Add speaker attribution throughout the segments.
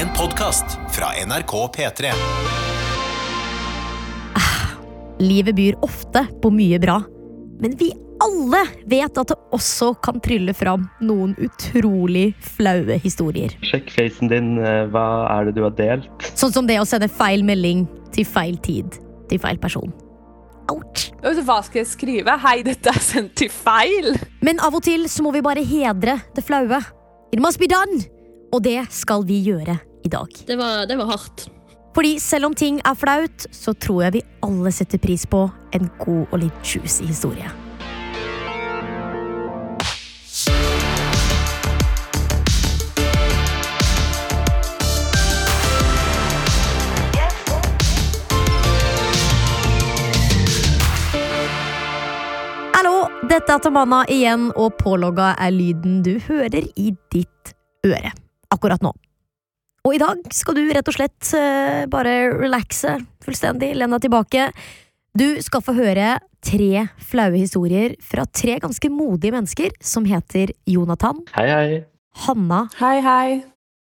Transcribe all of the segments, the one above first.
Speaker 1: En podkast fra NRK P3.
Speaker 2: Livet byr ofte på mye bra, men vi alle vet at det også kan trylle fram noen utrolig flaue historier.
Speaker 3: Sjekk facen din. eh, Hva er det du har delt?
Speaker 2: Sånn som det å sende feil melding til feil tid til feil person. Ouch!
Speaker 4: Hva skal jeg skrive? Hei, dette er sendt til feil!
Speaker 2: Men av og til så må vi bare hedre det flaue. It must be done! Og det skal vi gjøre i dag.
Speaker 5: Det var, det var hardt.
Speaker 2: Fordi selv om ting er flaut, så tror jeg vi alle setter pris på en god og litt juicy historie. Dette er Tamanna igjen, og pålogga er lyden du hører i ditt øre akkurat nå. Og i dag skal du rett og slett eh, bare relaxe fullstendig, lene deg tilbake. Du skal få høre tre flaue historier fra tre ganske modige mennesker som heter Jonathan,
Speaker 3: Hei, hei.
Speaker 2: Hanna
Speaker 4: Hei, hei.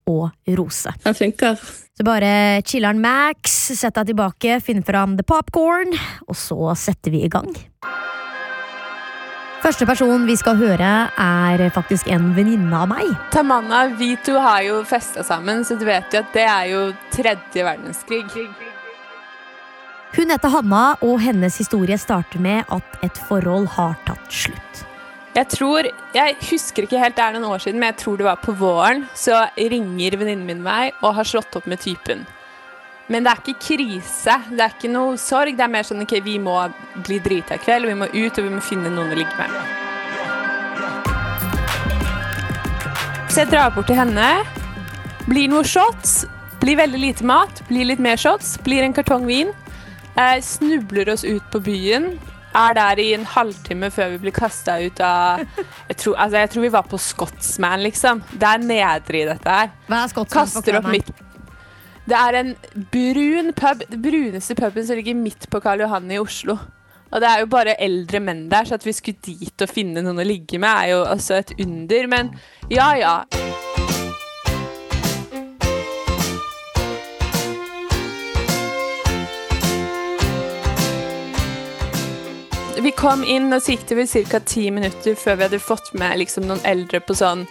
Speaker 2: og Rose.
Speaker 5: Den funker.
Speaker 2: Så bare chiller'n Max, sett deg tilbake, finn fram the popcorn, og så setter vi i gang. Første person vi skal høre, er faktisk en venninne av meg.
Speaker 4: Tamanna, vi to har jo festa sammen, så du vet jo at det er jo tredje verdenskrig.
Speaker 2: Hun heter Hanna, og hennes historie starter med at et forhold har tatt slutt.
Speaker 4: Jeg tror, jeg husker ikke helt, det er noen år siden, men jeg tror det var på våren, så ringer venninnen min meg og har slått opp med typen. Men det er ikke krise, det er ikke noe sorg, det er mer sånn, ok, vi må bli drita i kveld, vi må ut, og vi må finne noen å ligge med. Så jeg drar bort til henne, blir noe shots, blir veldig lite mat, blir litt mer shots, blir en kartong vin, eh, snubler oss ut på byen, er der i en halvtime før vi blir kasta ut av jeg tror, altså, jeg tror vi var på Scotsman, liksom. Det er nedre i dette her.
Speaker 2: Hva er Scotsman?
Speaker 4: Kaster opp midt Det er en brun pub, den bruneste puben som ligger midt på Karl Johan i Oslo. Og det er jo bare eldre menn der, så at vi skulle dit og finne noen å ligge med, er jo altså et under. Men ja, ja. Vi kom inn, og så gikk det vel ca. ti minutter før vi hadde fått med liksom, noen eldre på sånn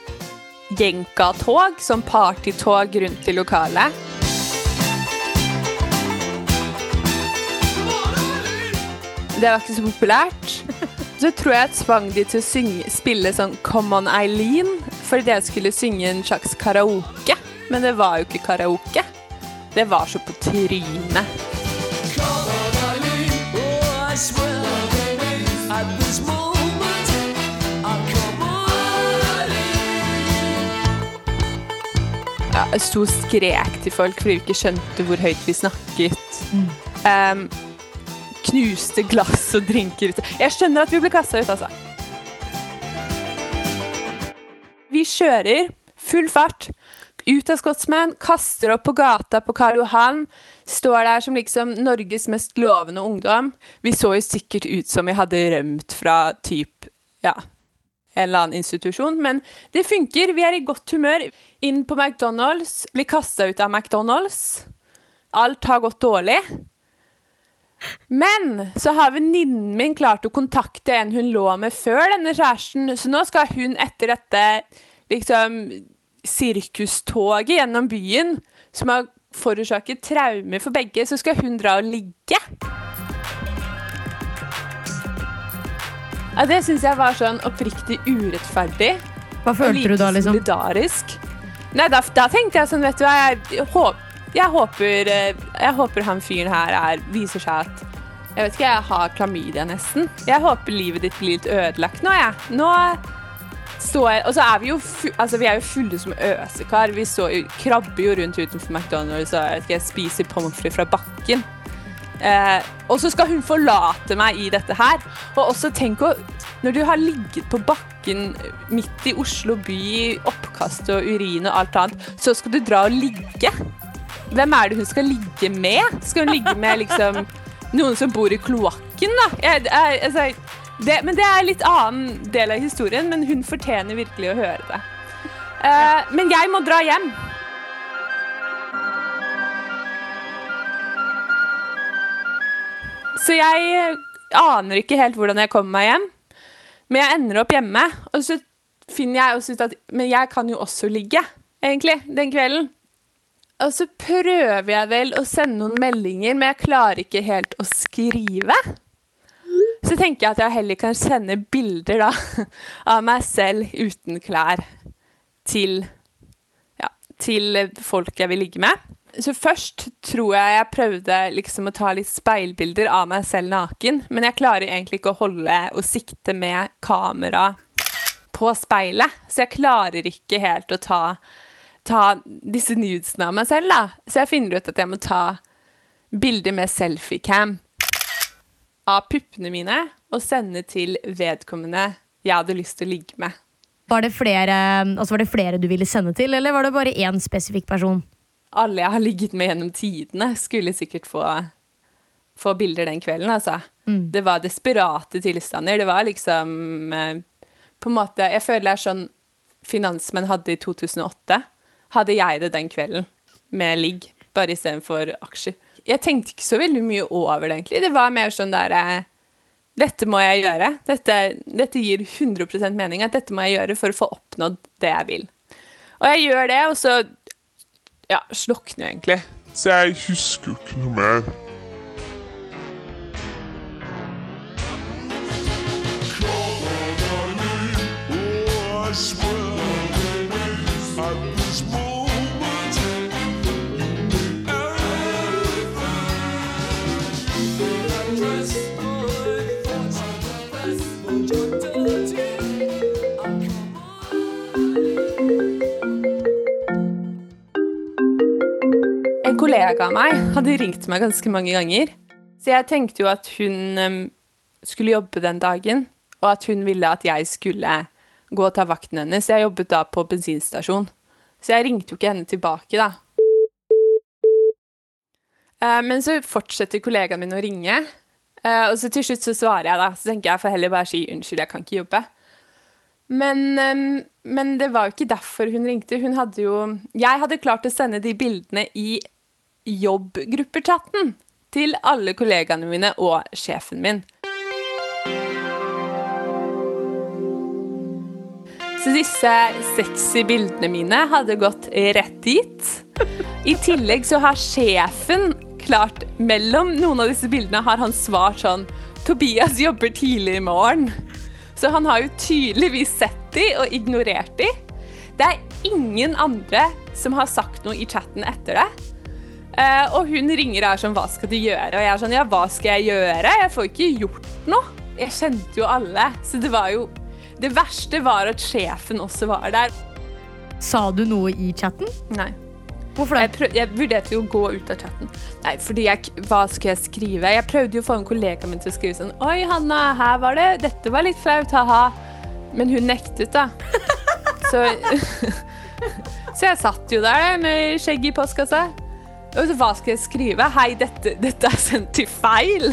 Speaker 4: jenka-tog, sånn partytog rundt i lokalet. Det var ikke så populært. Så tror jeg jeg tvang de til å synge, spille sånn Come On Eileen, fordi jeg skulle synge en slags karaoke. Men det var jo ikke karaoke. Det var så på trynet. Ja, jeg sto og skrek til folk fordi vi ikke skjønte hvor høyt vi snakket. Um, knuste glass og drinker. Jeg skjønner at vi ble kasta ut, altså. Vi kjører full fart ut av Scotsman, kaster opp på gata på Karl Johan. Står der som liksom Norges mest lovende ungdom. Vi så jo sikkert ut som vi hadde rømt fra typ ja, en eller annen institusjon, men det funker. Vi er i godt humør. Inn på McDonald's, blir kasta ut av McDonald's. Alt har gått dårlig. Men så har venninnen min klart å kontakte en hun lå med før denne kjæresten, så nå skal hun etter dette liksom sirkustoget gjennom byen, som har forårsaket traumer for begge, så skal hun dra og ligge. Ja, det syns jeg var sånn oppriktig urettferdig.
Speaker 2: Hva følte du da, liksom?
Speaker 4: Solidarisk. Nei, da, da tenkte jeg sånn, vet du hva, jeg, håp, jeg, håper, eh, jeg håper han fyren her er, viser seg at Jeg vet ikke, jeg har klamydia nesten. Jeg håper livet ditt blir litt ødelagt nå, jeg. Nå står jeg Og så er vi jo, altså, vi er jo fulle som øsekar. Vi jo, krabber jo rundt utenfor McDonald's og jeg jeg spiser pommes frites fra bakken. Eh, og så skal hun forlate meg i dette her. Og også tenk å Når du har ligget på bakken midt i Oslo by i oppkast og urin og alt annet, så skal du dra og ligge. Hvem er det hun skal ligge med? Skal hun ligge med liksom, noen som bor i kloakken, da? Jeg, jeg, altså, det, men det er en litt annen del av historien, men hun fortjener virkelig å høre det. Uh, men jeg må dra hjem. Så jeg aner ikke helt hvordan jeg kommer meg hjem. Men jeg ender opp hjemme, og så finner jeg også ut at Men jeg kan jo også ligge, egentlig, den kvelden. Og så prøver jeg vel å sende noen meldinger, men jeg klarer ikke helt å skrive. Så tenker jeg at jeg heller kan sende bilder da, av meg selv uten klær til, ja, til folk jeg vil ligge med. Så først tror jeg jeg prøvde liksom å ta litt speilbilder av meg selv naken, men jeg klarer egentlig ikke å holde og sikte med kamera på speilet, så jeg klarer ikke helt å ta, ta disse nudesene av meg selv, da. Så jeg finner ut at jeg må ta bilder med selfiecam av puppene mine og sende til vedkommende jeg hadde lyst til å ligge med.
Speaker 2: Var det, flere, altså var det flere du ville sende til, eller var det bare én spesifikk person?
Speaker 4: Alle jeg har ligget med gjennom tidene, skulle sikkert få, få bilder den kvelden, altså.
Speaker 2: Mm.
Speaker 4: Det var desperate tilstander. Det var liksom eh, På en måte Jeg føler det er sånn finansmenn hadde i 2008. Hadde jeg det den kvelden, med ligg, bare istedenfor aksjer. Jeg tenkte ikke så veldig mye over det, egentlig. Det var mer sånn der eh, Dette må jeg gjøre. Dette, dette gir 100% mening. At dette må jeg gjøre for å få oppnådd det jeg vil. Og jeg gjør det, og så ja, slukner jeg egentlig.
Speaker 5: Så jeg husker ikke noe mer.
Speaker 4: Kollega av meg hadde ringt meg ganske mange ganger. Så jeg tenkte jo at hun um, skulle jobbe den dagen, og at hun ville at jeg skulle gå og ta vakten hennes. Jeg jobbet da på bensinstasjon, så jeg ringte jo ikke henne tilbake, da. Eh, Men så fortsetter kollegaen min å ringe, eh, og så til slutt så svarer jeg, da. Så tenker jeg får heller bare si unnskyld, jeg kan ikke jobbe. Men, men det var jo ikke derfor hun ringte. Hun hadde jo Jeg hadde klart å sende de bildene i jobbgruppechatten til alle kollegaene mine og sjefen min. Så disse sexy bildene mine hadde gått rett dit. I tillegg så har sjefen klart Mellom noen av disse bildene har han svart sånn Tobias jobber tidlig i morgen. Så han har jo tydeligvis sett de og ignorert de. Det er ingen andre som har sagt noe i chatten etter det. Eh, og hun ringer og er sånn, hva skal du gjøre? Og jeg er sånn, ja, hva skal jeg gjøre? Jeg får ikke gjort noe. Jeg kjente jo alle. Så det var jo Det verste var at sjefen også var der.
Speaker 2: Sa du noe i chatten?
Speaker 4: Nei.
Speaker 2: Hvorfor
Speaker 4: Jeg,
Speaker 2: det?
Speaker 4: prøv, jeg vurderte jo å gå ut av chatten. Nei, fordi jeg, Hva skal jeg skrive? Jeg prøvde jo å få en kollega min til å skrive sånn Oi, Hanna, her var det Dette var litt flaut, ha-ha. Men hun nektet, da. Så Så jeg satt jo der med skjegg i postkassa. Hva skal jeg skrive? Hei, dette, dette er sendt til feil.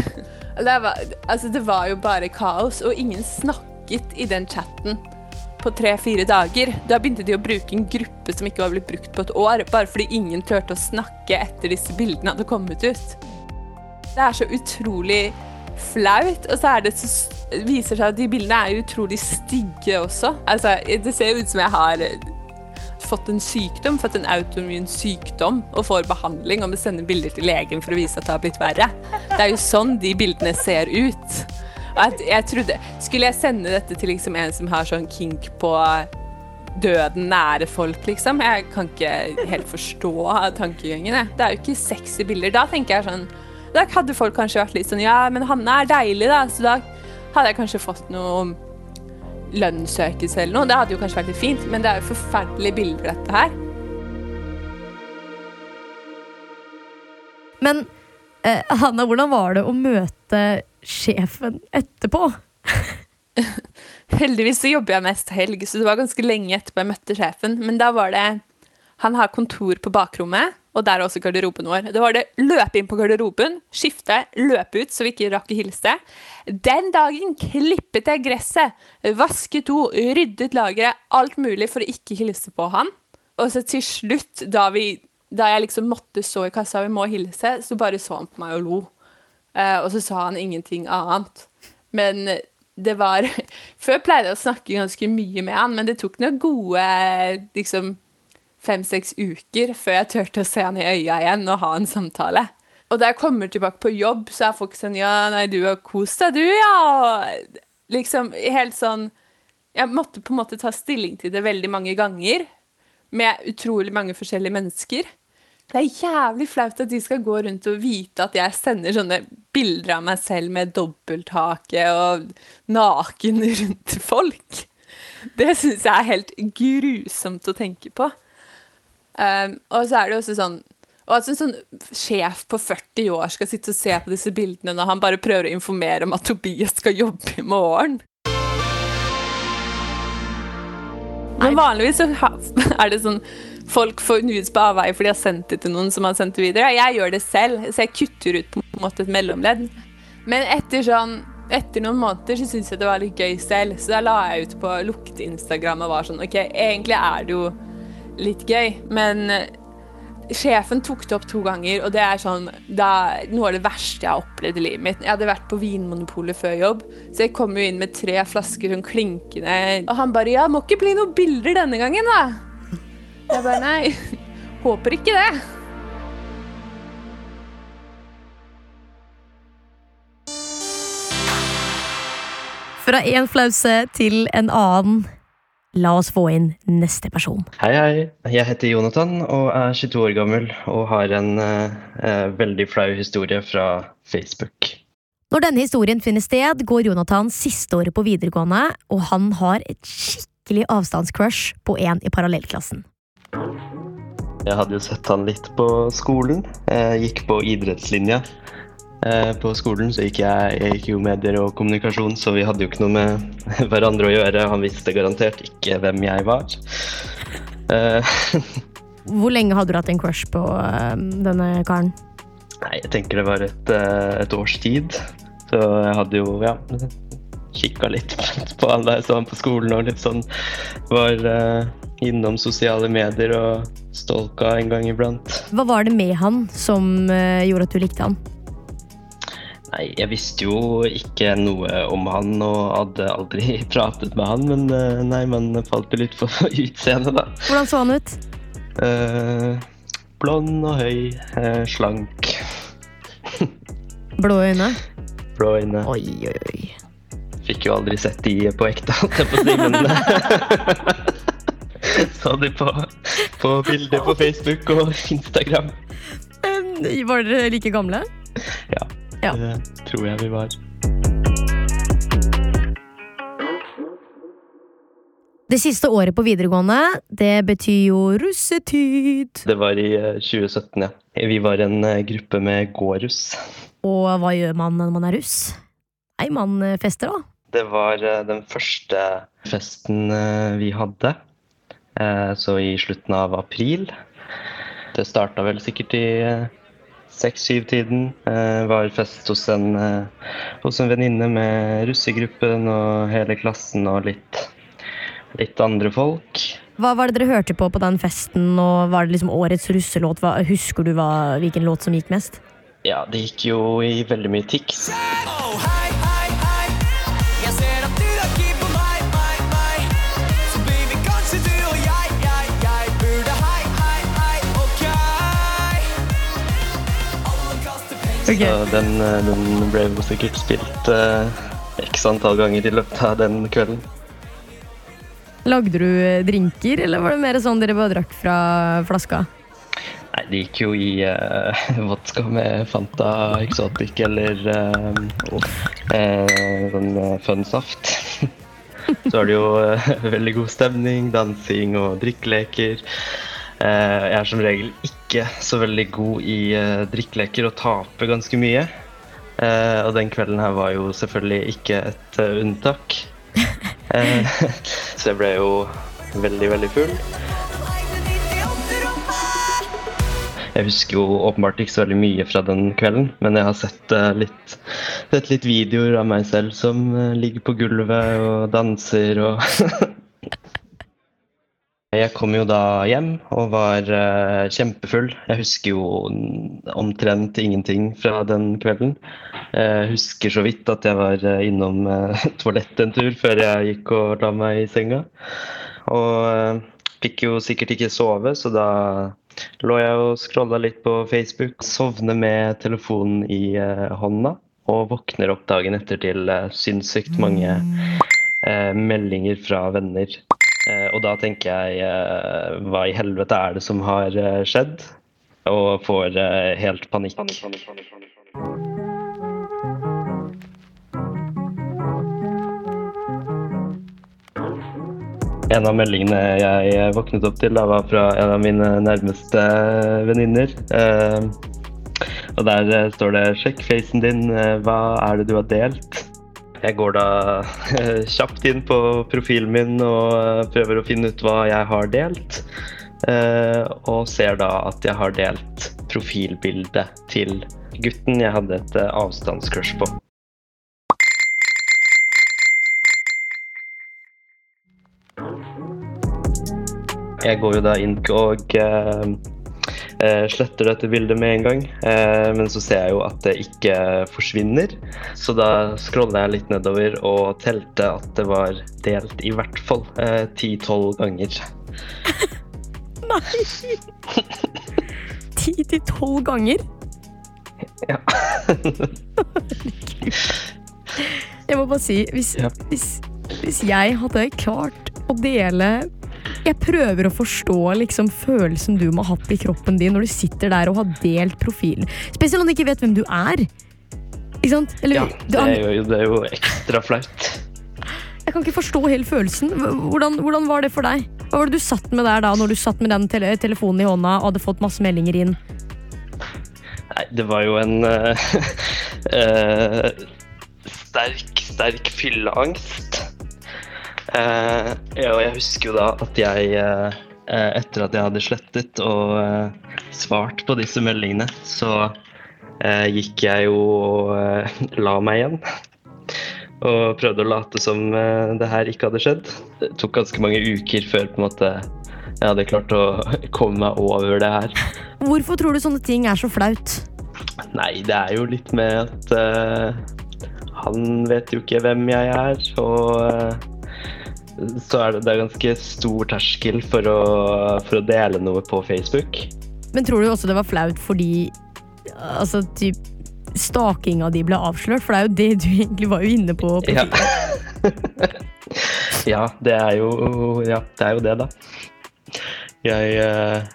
Speaker 4: Det var, altså, det var jo bare kaos, og ingen snakket i den chatten på tre-fire dager. Da begynte de å bruke en gruppe som ikke var blitt brukt på et år, bare fordi ingen turte å snakke etter disse bildene hadde kommet ut. Det er så utrolig flaut, og så det så, viser seg at de bildene er utrolig stygge også. Altså, det ser ut som jeg har fått en sykdom, fått en autoimmun sykdom, og får behandling og må sende bilder til legen for å vise at det har blitt verre. Det er jo sånn de bildene ser ut. Jeg trodde, Skulle jeg sende dette til liksom en som har sånn kink på døden nære folk, liksom? Jeg kan ikke helt forstå tankegangen. jeg. Det er jo ikke sexy bilder. Da tenker jeg sånn Da hadde folk kanskje vært litt sånn Ja, men Hanne er deilig, da. Så da hadde jeg kanskje fått noe lønnsøkelse eller noe. Det hadde jo kanskje vært litt fint, men det er jo forferdelige bilder, dette her.
Speaker 2: Men eh, Hanna, hvordan var det å møte sjefen etterpå?
Speaker 4: Heldigvis så jobber jeg mest helg, så det var ganske lenge etterpå jeg møtte sjefen. Men da var det Han har kontor på bakrommet, og der er også garderoben vår. Da var det løpe inn på garderoben, skifte, løpe ut så vi ikke rakk å hilse. Den dagen klippet jeg gresset, vasket do, ryddet lageret, alt mulig for å ikke hilse på han. Og så til slutt, da, vi, da jeg liksom måtte stå i kassa vi må hilse, så bare så han på meg og lo. Eh, og så sa han ingenting annet. Men det var Før pleide jeg å snakke ganske mye med han, men det tok noen gode liksom fem-seks uker før jeg turte å se han i øya igjen og ha en samtale. Og da jeg kommer tilbake på jobb, så er folk sånn Ja, nei, du har kost deg, du, ja. Liksom helt sånn Jeg måtte på en måte ta stilling til det veldig mange ganger. Med utrolig mange forskjellige mennesker. Det er jævlig flaut at de skal gå rundt og vite at jeg sender sånne bilder av meg selv med dobbelthake og naken rundt folk. Det syns jeg er helt grusomt å tenke på. Um, og så er det også sånn og at en sånn sjef på 40 år skal sitte og se på disse bildene når han bare prøver å informere om at Tobias skal jobbe i morgen. Men vanligvis så er det sånn folk får nudes på avveie fordi de har sendt det til noen som har sendt det videre. Jeg gjør det selv, så jeg kutter ut på en måte et mellomledd. Men etter sånn etter noen måneder så syns jeg det var litt gøy selv, så da la jeg ut på lukte-Instagram og var sånn OK, egentlig er det jo litt gøy, men eh, Sjefen tok det opp to ganger, og det er sånn da, noe av det verste jeg har opplevd i livet mitt. Jeg hadde vært på Vinmonopolet før jobb, så jeg kom jo inn med tre flasker sånn klinkende Og han bare 'Ja, må ikke bli noen bilder denne gangen, da'. Jeg bare nei. Håper ikke det.
Speaker 2: Fra en flause til en annen. La oss få inn neste person.
Speaker 3: Hei, hei. Jeg heter Jonathan og er 22 år gammel og har en eh, eh, veldig flau historie fra Facebook.
Speaker 2: Når denne historien finner sted, går Jonathan siste året på videregående, og han har et skikkelig avstandscrush på en i parallellklassen.
Speaker 3: Jeg hadde jo sett han litt på skolen. Jeg gikk på idrettslinja på skolen, så gikk jeg, jeg gikk jo medier og kommunikasjon, så vi hadde jo ikke noe med hverandre å gjøre. Han visste garantert ikke hvem jeg var. Eh,
Speaker 2: Hvor lenge hadde du hatt en crush på eh, denne karen?
Speaker 3: Nei, jeg tenker det var et, eh, et års tid. Så jeg hadde jo, ja Kikka litt på han jeg så han på skolen og litt sånn. Var eh, innom sosiale medier og stalka en gang iblant.
Speaker 2: Hva var det med han som eh, gjorde at du likte han?
Speaker 3: Nei, jeg visste jo ikke noe om han og hadde aldri pratet med han, men eh, nei, man falt jo litt for utseendet, da.
Speaker 2: Hvordan så han ut?
Speaker 3: Eh, blond og høy, eh, slank,
Speaker 2: Blå øyne?
Speaker 3: blå øyne.
Speaker 2: Oi, oi, oi.
Speaker 3: Fikk jo aldri sett de på ekte, holdt jeg på å si, men Så de på, på bilder på Facebook og Instagram.
Speaker 2: Eh, Var dere like gamle?
Speaker 3: Ja,
Speaker 2: Ja.
Speaker 3: det tror jeg vi var.
Speaker 2: Det siste året på videregående, det betyr jo russetid.
Speaker 3: Det var i eh, 2017, ja. Vi var en eh, gruppe med gåruss.
Speaker 2: Og hva gjør man når man er russ? Nei, man eh, fester, da.
Speaker 3: Det var eh, den første festen eh, vi hadde, eh, så i slutten av april. Det starta vel sikkert i seks-syv-tiden. Eh, Var fest hos en, eh, hos en venninne med russegruppen og hele klassen og litt, litt andre folk.
Speaker 2: Hva var det dere hørte på på den festen, og var det liksom årets russelåt? Hva, husker du hva, hvilken låt som gikk mest?
Speaker 3: Ja, det gikk jo i veldig mye Tix.
Speaker 6: Penger.
Speaker 3: Så den, eh, den ble jo sikkert spilt eh, x antall ganger i løpet av den kvelden.
Speaker 2: Lagde du eh, drinker, eller var det mer sånn dere bare drakk fra flaska?
Speaker 3: Nei, det gikk jo i uh, vodka med Fanta Exotic eller uh, sånn eh, fun-saft. Så er det jo veldig god stemning, dansing og drikkeleker. Jeg er som regel ikke så veldig god i uh, drikkeleker og taper ganske mye. Uh, og den kvelden her var jo selvfølgelig ikke et uh, unntak. Uh, så jeg ble jo veldig, veldig full. Jeg husker jo åpenbart ikke så veldig mye fra den kvelden, men jeg har sett, litt, sett litt videoer av meg selv som ligger på gulvet og danser og Jeg kom jo da hjem og var uh, kjempefull. Jeg husker jo omtrent ingenting fra den kvelden. Jeg husker så vidt at jeg var eh, innom uh, toalettet en tur før jeg gikk og la meg i senga. Og uh, fikk jo sikkert ikke sove, så da lå jeg og scrolla litt på Facebook. Sovner med telefonen i eh, hånda og våkner opp dagen etter til eh, sinnssykt mange eh, meldinger fra venner. Eh, og da tenker jeg eh, hva i helvete er det som har eh, skjedd? Og får helt panikk. En av meldingene jeg våknet opp til, da, var fra en av mine nærmeste venninner. Eh, og der står det 'sjekk facen din, hva er det du har delt'? Jeg går da kjapt inn på profilen min og eh, prøver å finne ut hva jeg har delt. Eh, og ser da at jeg har delt profilbildet til gutten jeg hadde et eh, avstandscrush på. Jeg går jo da inn og sletter dette bildet med en gang. Eh, men så ser jeg jo at det ikke forsvinner. Så da scroller jeg litt nedover og telte at det var delt i hvert fall ti-tolv ganger.
Speaker 2: Nei! Ti til tolv ganger?
Speaker 3: Ja.
Speaker 2: Jeg må bare si, hvis,
Speaker 3: Ja.
Speaker 2: hvis, hvis jeg hadde klart å dele Jeg prøver å forstå liksom følelsen du må ha hatt i kroppen din når du sitter der og har delt profilen. Spesielt når du ikke vet hvem du er. Ikke sant? Eller,
Speaker 3: ja det, er jo, det er jo ekstra flaut.
Speaker 2: jeg kan ikke forstå hele følelsen. Hvordan, hvordan var det for deg? Hva var det du satt med der da, når du satt med den tele telefonen i hånda og hadde fått masse meldinger inn?
Speaker 3: Nei, det var jo en uh, uh, sterk, sterk fylleangst. Eh, ja, og jeg husker jo da at jeg, eh, eh, etter at jeg hadde slettet og eh, svart på disse meldingene, så eh, gikk jeg jo og eh, la meg igjen. Og prøvde å late som eh, det her ikke hadde skjedd. Det tok ganske mange uker før på en måte jeg hadde klart å komme meg over det her.
Speaker 2: Hvorfor tror du sånne ting er så flaut?
Speaker 3: Nei, det er jo litt med at eh, han vet jo ikke hvem jeg er, og eh, så er det, det er ganske stor terskel for å, for å dele noe på Facebook.
Speaker 2: Men tror du også det var flaut fordi altså, typ, stakinga di ble avslørt? For det er jo det du egentlig var jo inne på.
Speaker 3: Ja. ja, det er jo Ja, det er jo det, da. Jeg eh,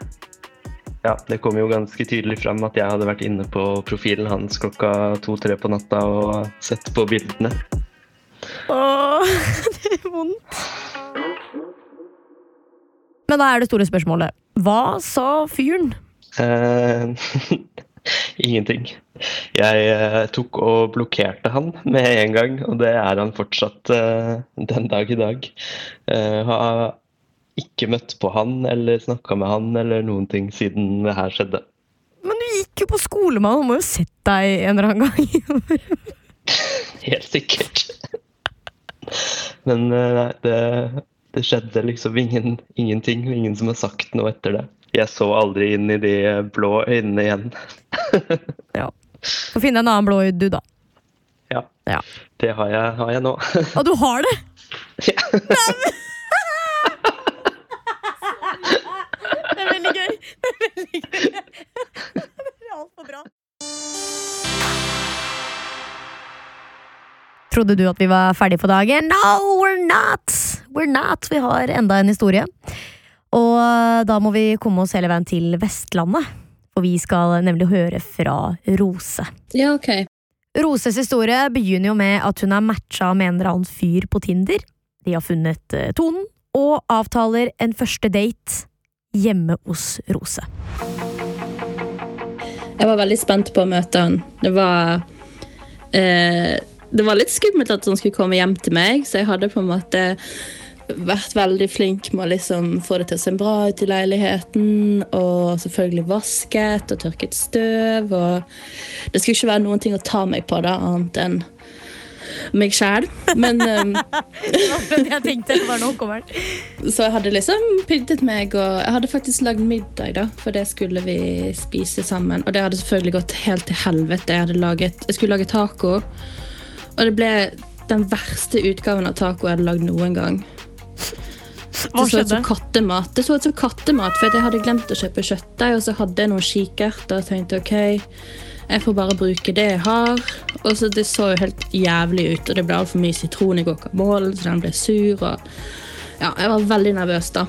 Speaker 3: Ja, det kom jo ganske tydelig fram at jeg hadde vært inne på profilen hans klokka to-tre på natta og sett på bildene.
Speaker 2: Åh, vondt. Men da er det store spørsmålet. Hva sa fyren?
Speaker 3: Uh, ingenting. Jeg eh, tok og blokkerte han med en gang, og det er han fortsatt uh, den dag i dag. Eh, har ikke møtt på han eller snakka med han eller noen ting siden det her skjedde.
Speaker 2: Men du gikk jo på skole med han, han må jo ha sett deg en eller annen gang.
Speaker 3: Helt sikkert. Men eh, nei, det, det skjedde liksom ingen, ingenting. Ingen som har sagt noe etter det. Jeg så aldri inn i de blå øynene igjen.
Speaker 2: ja. Få finne en annen blå du, da.
Speaker 3: Ja,
Speaker 2: Ja.
Speaker 3: det har jeg, har jeg nå.
Speaker 2: Og du har det! Ja. Det er veldig gøy. Det er veldig gøy. Trodde du at vi var ferdige for dagen? No, we're not! We're not. Vi har enda en historie. Og eh, da må vi komme oss hele veien til Vestlandet. For vi skal nemlig høre fra Rose.
Speaker 7: Ja, ok.
Speaker 2: Roses historie begynner jo med at hun er matcha med en eller annen fyr på Tinder. De har funnet eh, tonen, og avtaler en første date hjemme hos Rose.
Speaker 7: Jeg var veldig spent på å møte han. Det var eh, Det var litt skummelt at han skulle komme hjem til meg, så jeg hadde på en måte vært veldig flink med å liksom få det til å se bra ut i leiligheten. Og selvfølgelig vasket og tørket støv. Og det skulle ikke være noen ting å ta meg på, da, annet enn meg sjæl. Men um,
Speaker 2: jeg tenkte bare nå kommer den.
Speaker 7: Så jeg hadde liksom pyntet meg, og jeg hadde faktisk lagd middag, da, for det skulle vi spise sammen. Og det hadde selvfølgelig gått helt til helvete. Jeg, laget, jeg skulle lage taco, og det ble den verste utgaven av taco jeg hadde lagd noen gang.
Speaker 2: Hva
Speaker 7: det så ut som kattemat. Det så ut som kattemat, for jeg hadde glemt å kjøpe kjøttdeig, og så hadde jeg noen kikerter og tenkte ok, jeg får bare bruke det jeg har. Og så Det så jo helt jævlig ut, og det ble altfor mye sitron i guacamolen, så den ble sur. og ja, Jeg var veldig nervøs da.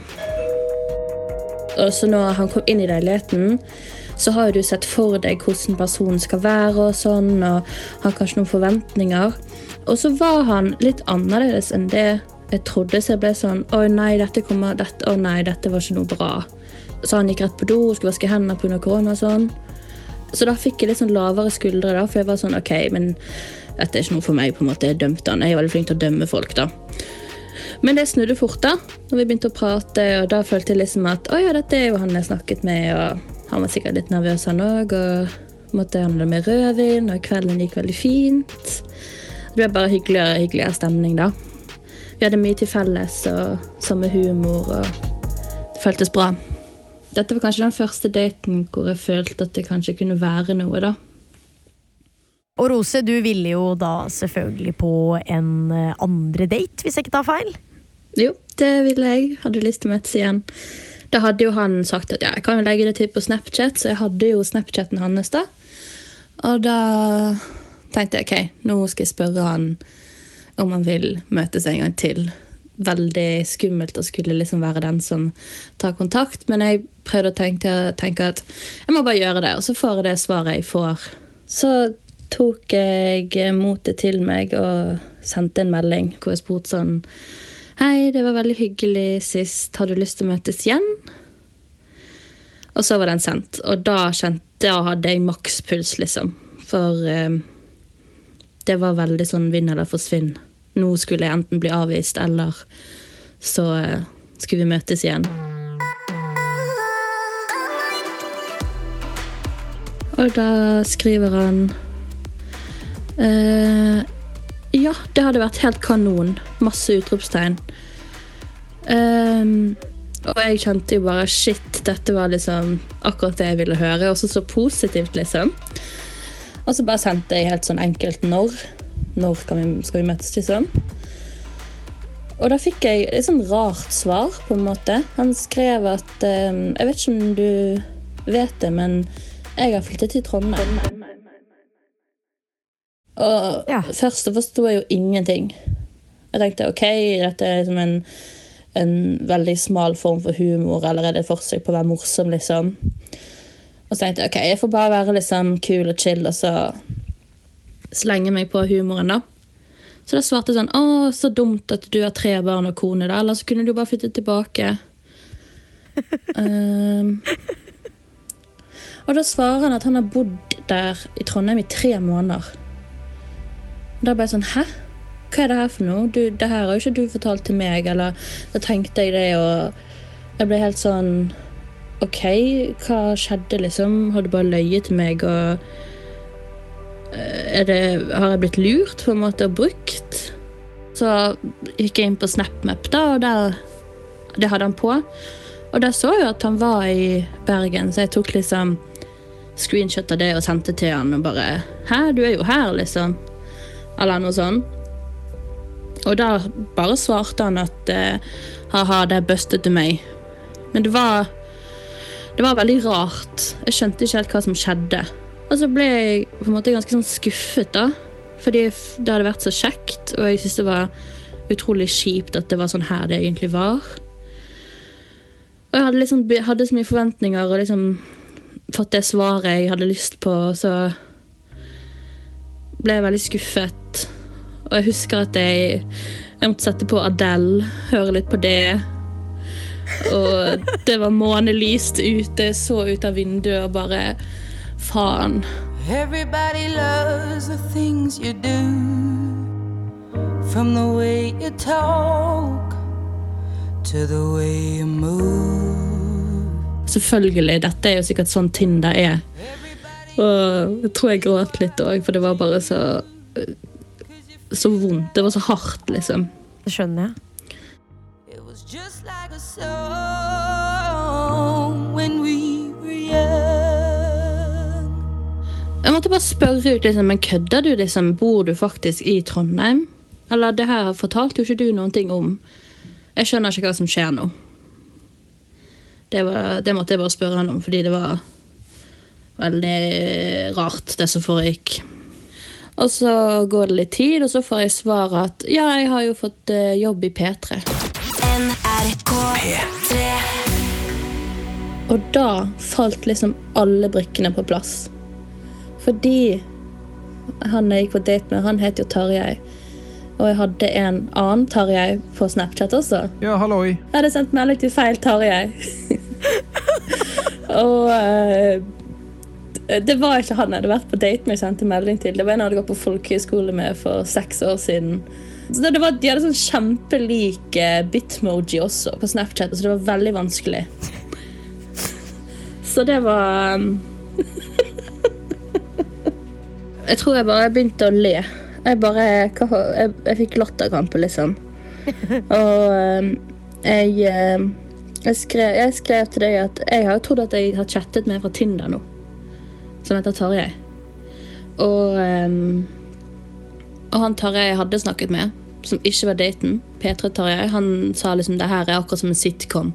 Speaker 7: Og så når han kom inn i leiligheten, så har du sett for deg hvordan personen skal være, og sånn, og har kanskje noen forventninger. Og så var han litt annerledes enn det jeg trodde, så jeg ble sånn Å nei, dette kommer dette, Å nei, dette var ikke noe bra. Så han gikk rett på do og skulle vaske hendene pga. korona og sånn. Så da fikk jeg litt sånn lavere skuldre, da, for jeg var sånn OK, men dette er ikke noe for meg. på en måte, Jeg dømte han. Jeg er veldig flink til å dømme folk, da. Men det snudde fort, da når vi begynte å prate. og Da følte jeg liksom at å ja, dette er jo han jeg snakket med. og Han var sikkert litt nervøs, han òg. Og måtte handle med rødvin, og kvelden gikk veldig fint. Det ble bare hyggeligere og hyggeligere stemning, da. Vi hadde mye til felles og samme humor, og det føltes bra. Dette var kanskje den første daten hvor jeg følte at det kanskje kunne være noe, da.
Speaker 2: Og Rose, du ville jo da selvfølgelig på en eh, andre date, hvis jeg ikke tar feil?
Speaker 7: Jo, det ville jeg. Hadde lyst til å møtes igjen. Da hadde jo han sagt at ja, jeg kan jo legge det til på Snapchat, så jeg hadde jo Snapchaten hans da. Og da tenkte jeg ok, nå skal jeg spørre han om han vil møtes en gang til. Veldig skummelt å skulle liksom være den som tar kontakt, men jeg prøvde å tenke, tenke at jeg må bare gjøre det, og så får jeg det svaret jeg får. Så tok jeg motet til meg og sendte en melding hvor jeg spurte sånn Hei, det var veldig hyggelig sist. Har du lyst til å møtes igjen? Og så var den sendt. Og da kjente Da hadde jeg makspuls, liksom. For eh, det var veldig sånn vinn eller forsvinn. Nå skulle jeg enten bli avvist, eller så eh, skulle vi møtes igjen. Og da skriver han eh, Ja, det hadde vært helt kanon. Masse utropstegn. Um, og jeg kjente jo bare shit, dette var liksom akkurat det jeg ville høre. Også så positivt, liksom. Og så bare sendte jeg helt sånn enkelt når. Når vi, skal vi møtes, liksom? Og da fikk jeg et sånn rart svar, på en måte. Han skrev at um, Jeg vet ikke om du vet det, men jeg har flyttet til Trondheim. Og
Speaker 2: Ja.
Speaker 7: først så forsto jeg jo ingenting. Jeg tenkte OK, dette er liksom en, en veldig smal form for humor, eller er det et forsøk på å være morsom, liksom? Og så tenkte jeg ok, jeg får bare være liksom kul og chill, og så slenge meg på humoren, da. Så da svarte jeg sånn Å, så dumt at du har tre barn og kone, da. Eller så kunne du bare flytte tilbake. um, og da svarer han at han har bodd der i Trondheim i tre måneder. Da ble jeg sånn Hæ? Hva er det her for noe? Du, det her har jo ikke du fortalt til meg. Eller da tenkte jeg det, og jeg ble helt sånn OK, hva skjedde, liksom? Har du bare løyet til meg, og eh, det, Har jeg blitt lurt, på en måte, og brukt? Så gikk jeg inn på SnapMap, da, og der Det hadde han på. Og der så jeg at han var i Bergen, så jeg tok liksom screenshot av det og sendte til han og bare Hæ, du er jo her, liksom. Eller noe sånt. Og da bare svarte han at eh, ha-ha, det er busted til meg. Men det var Det var veldig rart. Jeg skjønte ikke helt hva som skjedde. Og så ble jeg på en måte ganske sånn skuffet, da. Fordi det hadde vært så kjekt, og jeg syntes det var utrolig kjipt at det var sånn her det egentlig var. Og jeg hadde liksom hadde så mye forventninger og liksom fått det svaret jeg hadde lyst på, så ble jeg veldig skuffet. Og jeg husker at jeg, jeg måtte sette på Adele, høre litt på det. Og det var månelyst ute, så ut av vinduet og bare Faen.
Speaker 6: Everybody loves the things you do. From the way you talk to the way you move.
Speaker 7: Selvfølgelig, dette er jo sikkert sånn Tinder er. Og jeg tror jeg gråt litt òg, for det var bare så så vondt. Det var så hardt, liksom.
Speaker 2: Det skjønner jeg.
Speaker 7: Jeg måtte bare spørre ut, liksom, men kødder du, liksom? Bor du faktisk i Trondheim? Eller det her fortalte jo ikke du noen ting om. Jeg skjønner ikke hva som skjer nå. Det, var, det måtte jeg bare spørre han om, fordi det var veldig rart, det som foregikk. Og så går det litt tid, og så får jeg svar at ja, jeg har jo fått eh, jobb i P3.
Speaker 8: NRK P3
Speaker 7: Og da falt liksom alle brikkene på plass. Fordi han jeg gikk på date med, han het jo Tarjei. Og jeg hadde en annen Tarjei på Snapchat også.
Speaker 9: Ja, halloi.
Speaker 7: Jeg hadde sendt melding til feil Tarjei. og eh, det var ikke han jeg hadde vært på date med jeg sendte melding til. Det var en jeg hadde gått på folkehøyskole med for seks år siden. Så det var, de hadde sånn kjempelik eh, bitmoji også på Snapchat, så det var veldig vanskelig. Så det var um, Jeg tror jeg bare begynte å le. Jeg bare Jeg, jeg fikk latterkrampe, liksom. Og um, jeg um, jeg skrev, jeg skrev til deg at jeg har trodd at jeg har chattet med fra Tinder nå. Som heter Tarjei. Og, um, og han Tarjei hadde snakket med, som ikke var daten, P3 Tarjei, han sa liksom det her er akkurat som en sitcom.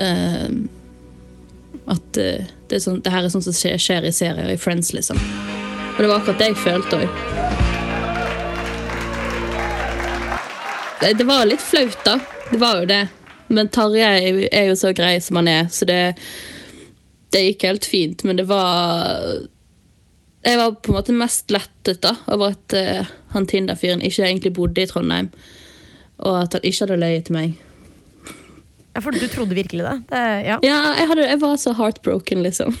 Speaker 7: Um, at uh, det, er sånn, det her er sånn som skjer, skjer i serier, i Friends, liksom. Og det var akkurat det jeg følte òg. Det, det var litt flaut, da. Det var jo det. Men Tarjei er jo så grei som han er, så det, det gikk helt fint. Men det var Jeg var på en måte mest lettet da over at uh, han Tinder-fyren ikke egentlig bodde i Trondheim. Og at han ikke hadde løyet til meg.
Speaker 2: Ja, for du trodde virkelig det? det ja.
Speaker 7: Ja, jeg, hadde, jeg var så heartbroken, liksom.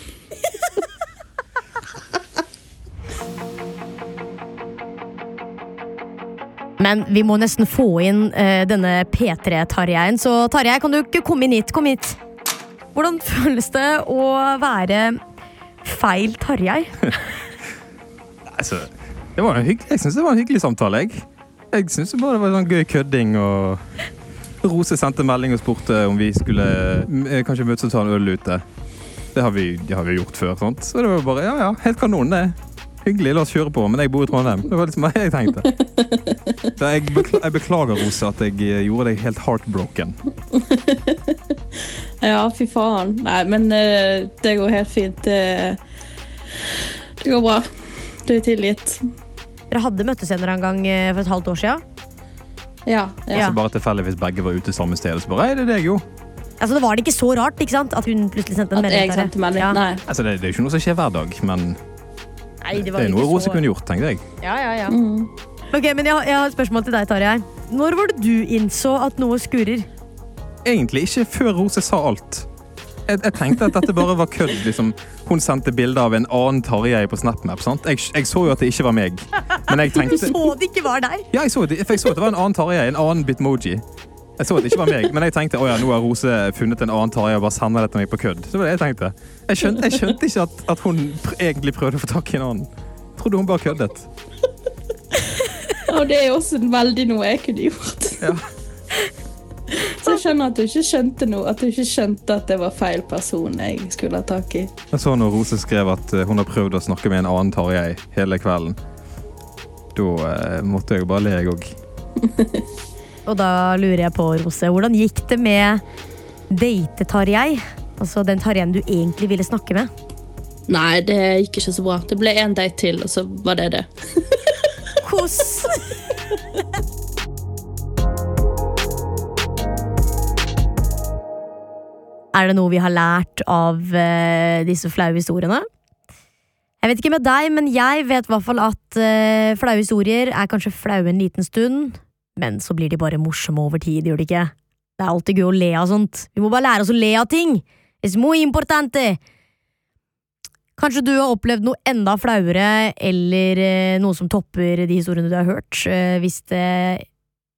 Speaker 2: Men vi må nesten få inn uh, denne P3-Tarjeien. Så Tarjei, kan du ikke komme inn hit? Kom hit. Hvordan føles det å være feil Tarjei?
Speaker 9: Altså, det var en hyggelig, jeg syns det var en hyggelig samtale. Jeg, jeg syns bare det var sånn gøy kødding. og Rose sendte melding og spurte om vi skulle eh, kanskje møtes og ta en øl ute. Det har vi, det har vi gjort før. sant? Så det var bare ja, ja, helt kanon, det. Hyggelig, la oss kjøre på. Men jeg bor i Trondheim. Det var liksom hva jeg tenkte. Så jeg, bekla jeg beklager, Rose, at jeg eh, gjorde deg helt heartbroken.
Speaker 7: Ja, fy faen. Nei, men eh, det går helt fint. Det, det går bra. Du er tilgitt.
Speaker 2: Dere hadde møttes en eller annen gang eh, for et halvt år siden.
Speaker 7: Ja. ja.
Speaker 2: Altså
Speaker 9: Så bare tilfeldigvis begge var ute samme sted. Så bare, «Hei, det er deg, jo.
Speaker 2: Altså, det var det ikke så rart ikke sant? at hun plutselig sendte en melding.
Speaker 7: sendte melding.
Speaker 2: Ja.
Speaker 7: Nei.
Speaker 9: Altså, det, det er jo ikke noe som skjer hver dag, men
Speaker 2: Nei, det,
Speaker 9: det er noe Rose
Speaker 2: så...
Speaker 9: kunne gjort, tenkte jeg.
Speaker 2: Ja, ja, ja.
Speaker 7: Mm.
Speaker 2: Ok, men jeg, har- jeg har et spørsmål til deg, Tarjei. Når var det du innså at noe skurrer?
Speaker 9: Egentlig ikke før Rose sa alt. Jeg, jeg tenkte at dette bare var kødd. Liksom. Hun sendte bilde av en annen Tarjei på SnapMap. Sant? Jeg, jeg så jo at det ikke var meg. Men jeg
Speaker 2: Du så det ikke var deg?
Speaker 9: Ja, jeg så, det, for jeg så at det var en annen Tarjei, en annen bitmoji. Jeg så at det ikke var meg, men jeg tenkte å ja, nå har Rose funnet en annen Tarjei og bare sender det til meg på kødd. Så det var det jeg tenkte. Jeg skjønte, jeg skjønte ikke at, at hun pr egentlig prøvde å få tak i en annen. Jeg trodde hun bare køddet.
Speaker 7: Og det er også veldig noe jeg kunne gjort.
Speaker 9: Ja.
Speaker 7: Så jeg skjønner at du ikke skjønte noe, at du ikke skjønte at det var feil person jeg skulle ha tak i.
Speaker 9: Jeg så når Rose skrev at eh, hun har prøvd å snakke med en annen Tarjei hele kvelden. Da eh, måtte jeg jo bare le, jeg òg.
Speaker 2: Og da lurer jeg på, Rose, hvordan gikk det med date-Tarjei? Altså den Tarjeien du egentlig ville snakke med?
Speaker 7: Nei, det gikk ikke så bra. Det ble én date til, og så var det det.
Speaker 2: Kos! Er det noe vi har lært av uh, disse flaue historiene? Jeg vet ikke med deg, men jeg vet i hvert fall at uh, flaue historier er kanskje flaue en liten stund, men så blir de bare morsomme over tid, gjør de ikke? Det er alltid gøy å le av sånt. Vi må bare lære oss å le av ting! Es muy importante! Kanskje du har opplevd noe enda flauere, eller uh, noe som topper de historiene du har hørt. Hvis, det,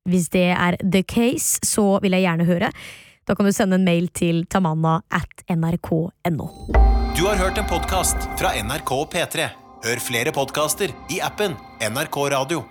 Speaker 2: hvis det er the case, så vil jeg gjerne høre. Da kan du sende en mail til tamanna at nrk.no.
Speaker 1: Du har hørt en podkast fra NRK P3. Hør flere podkaster i appen NRK Radio.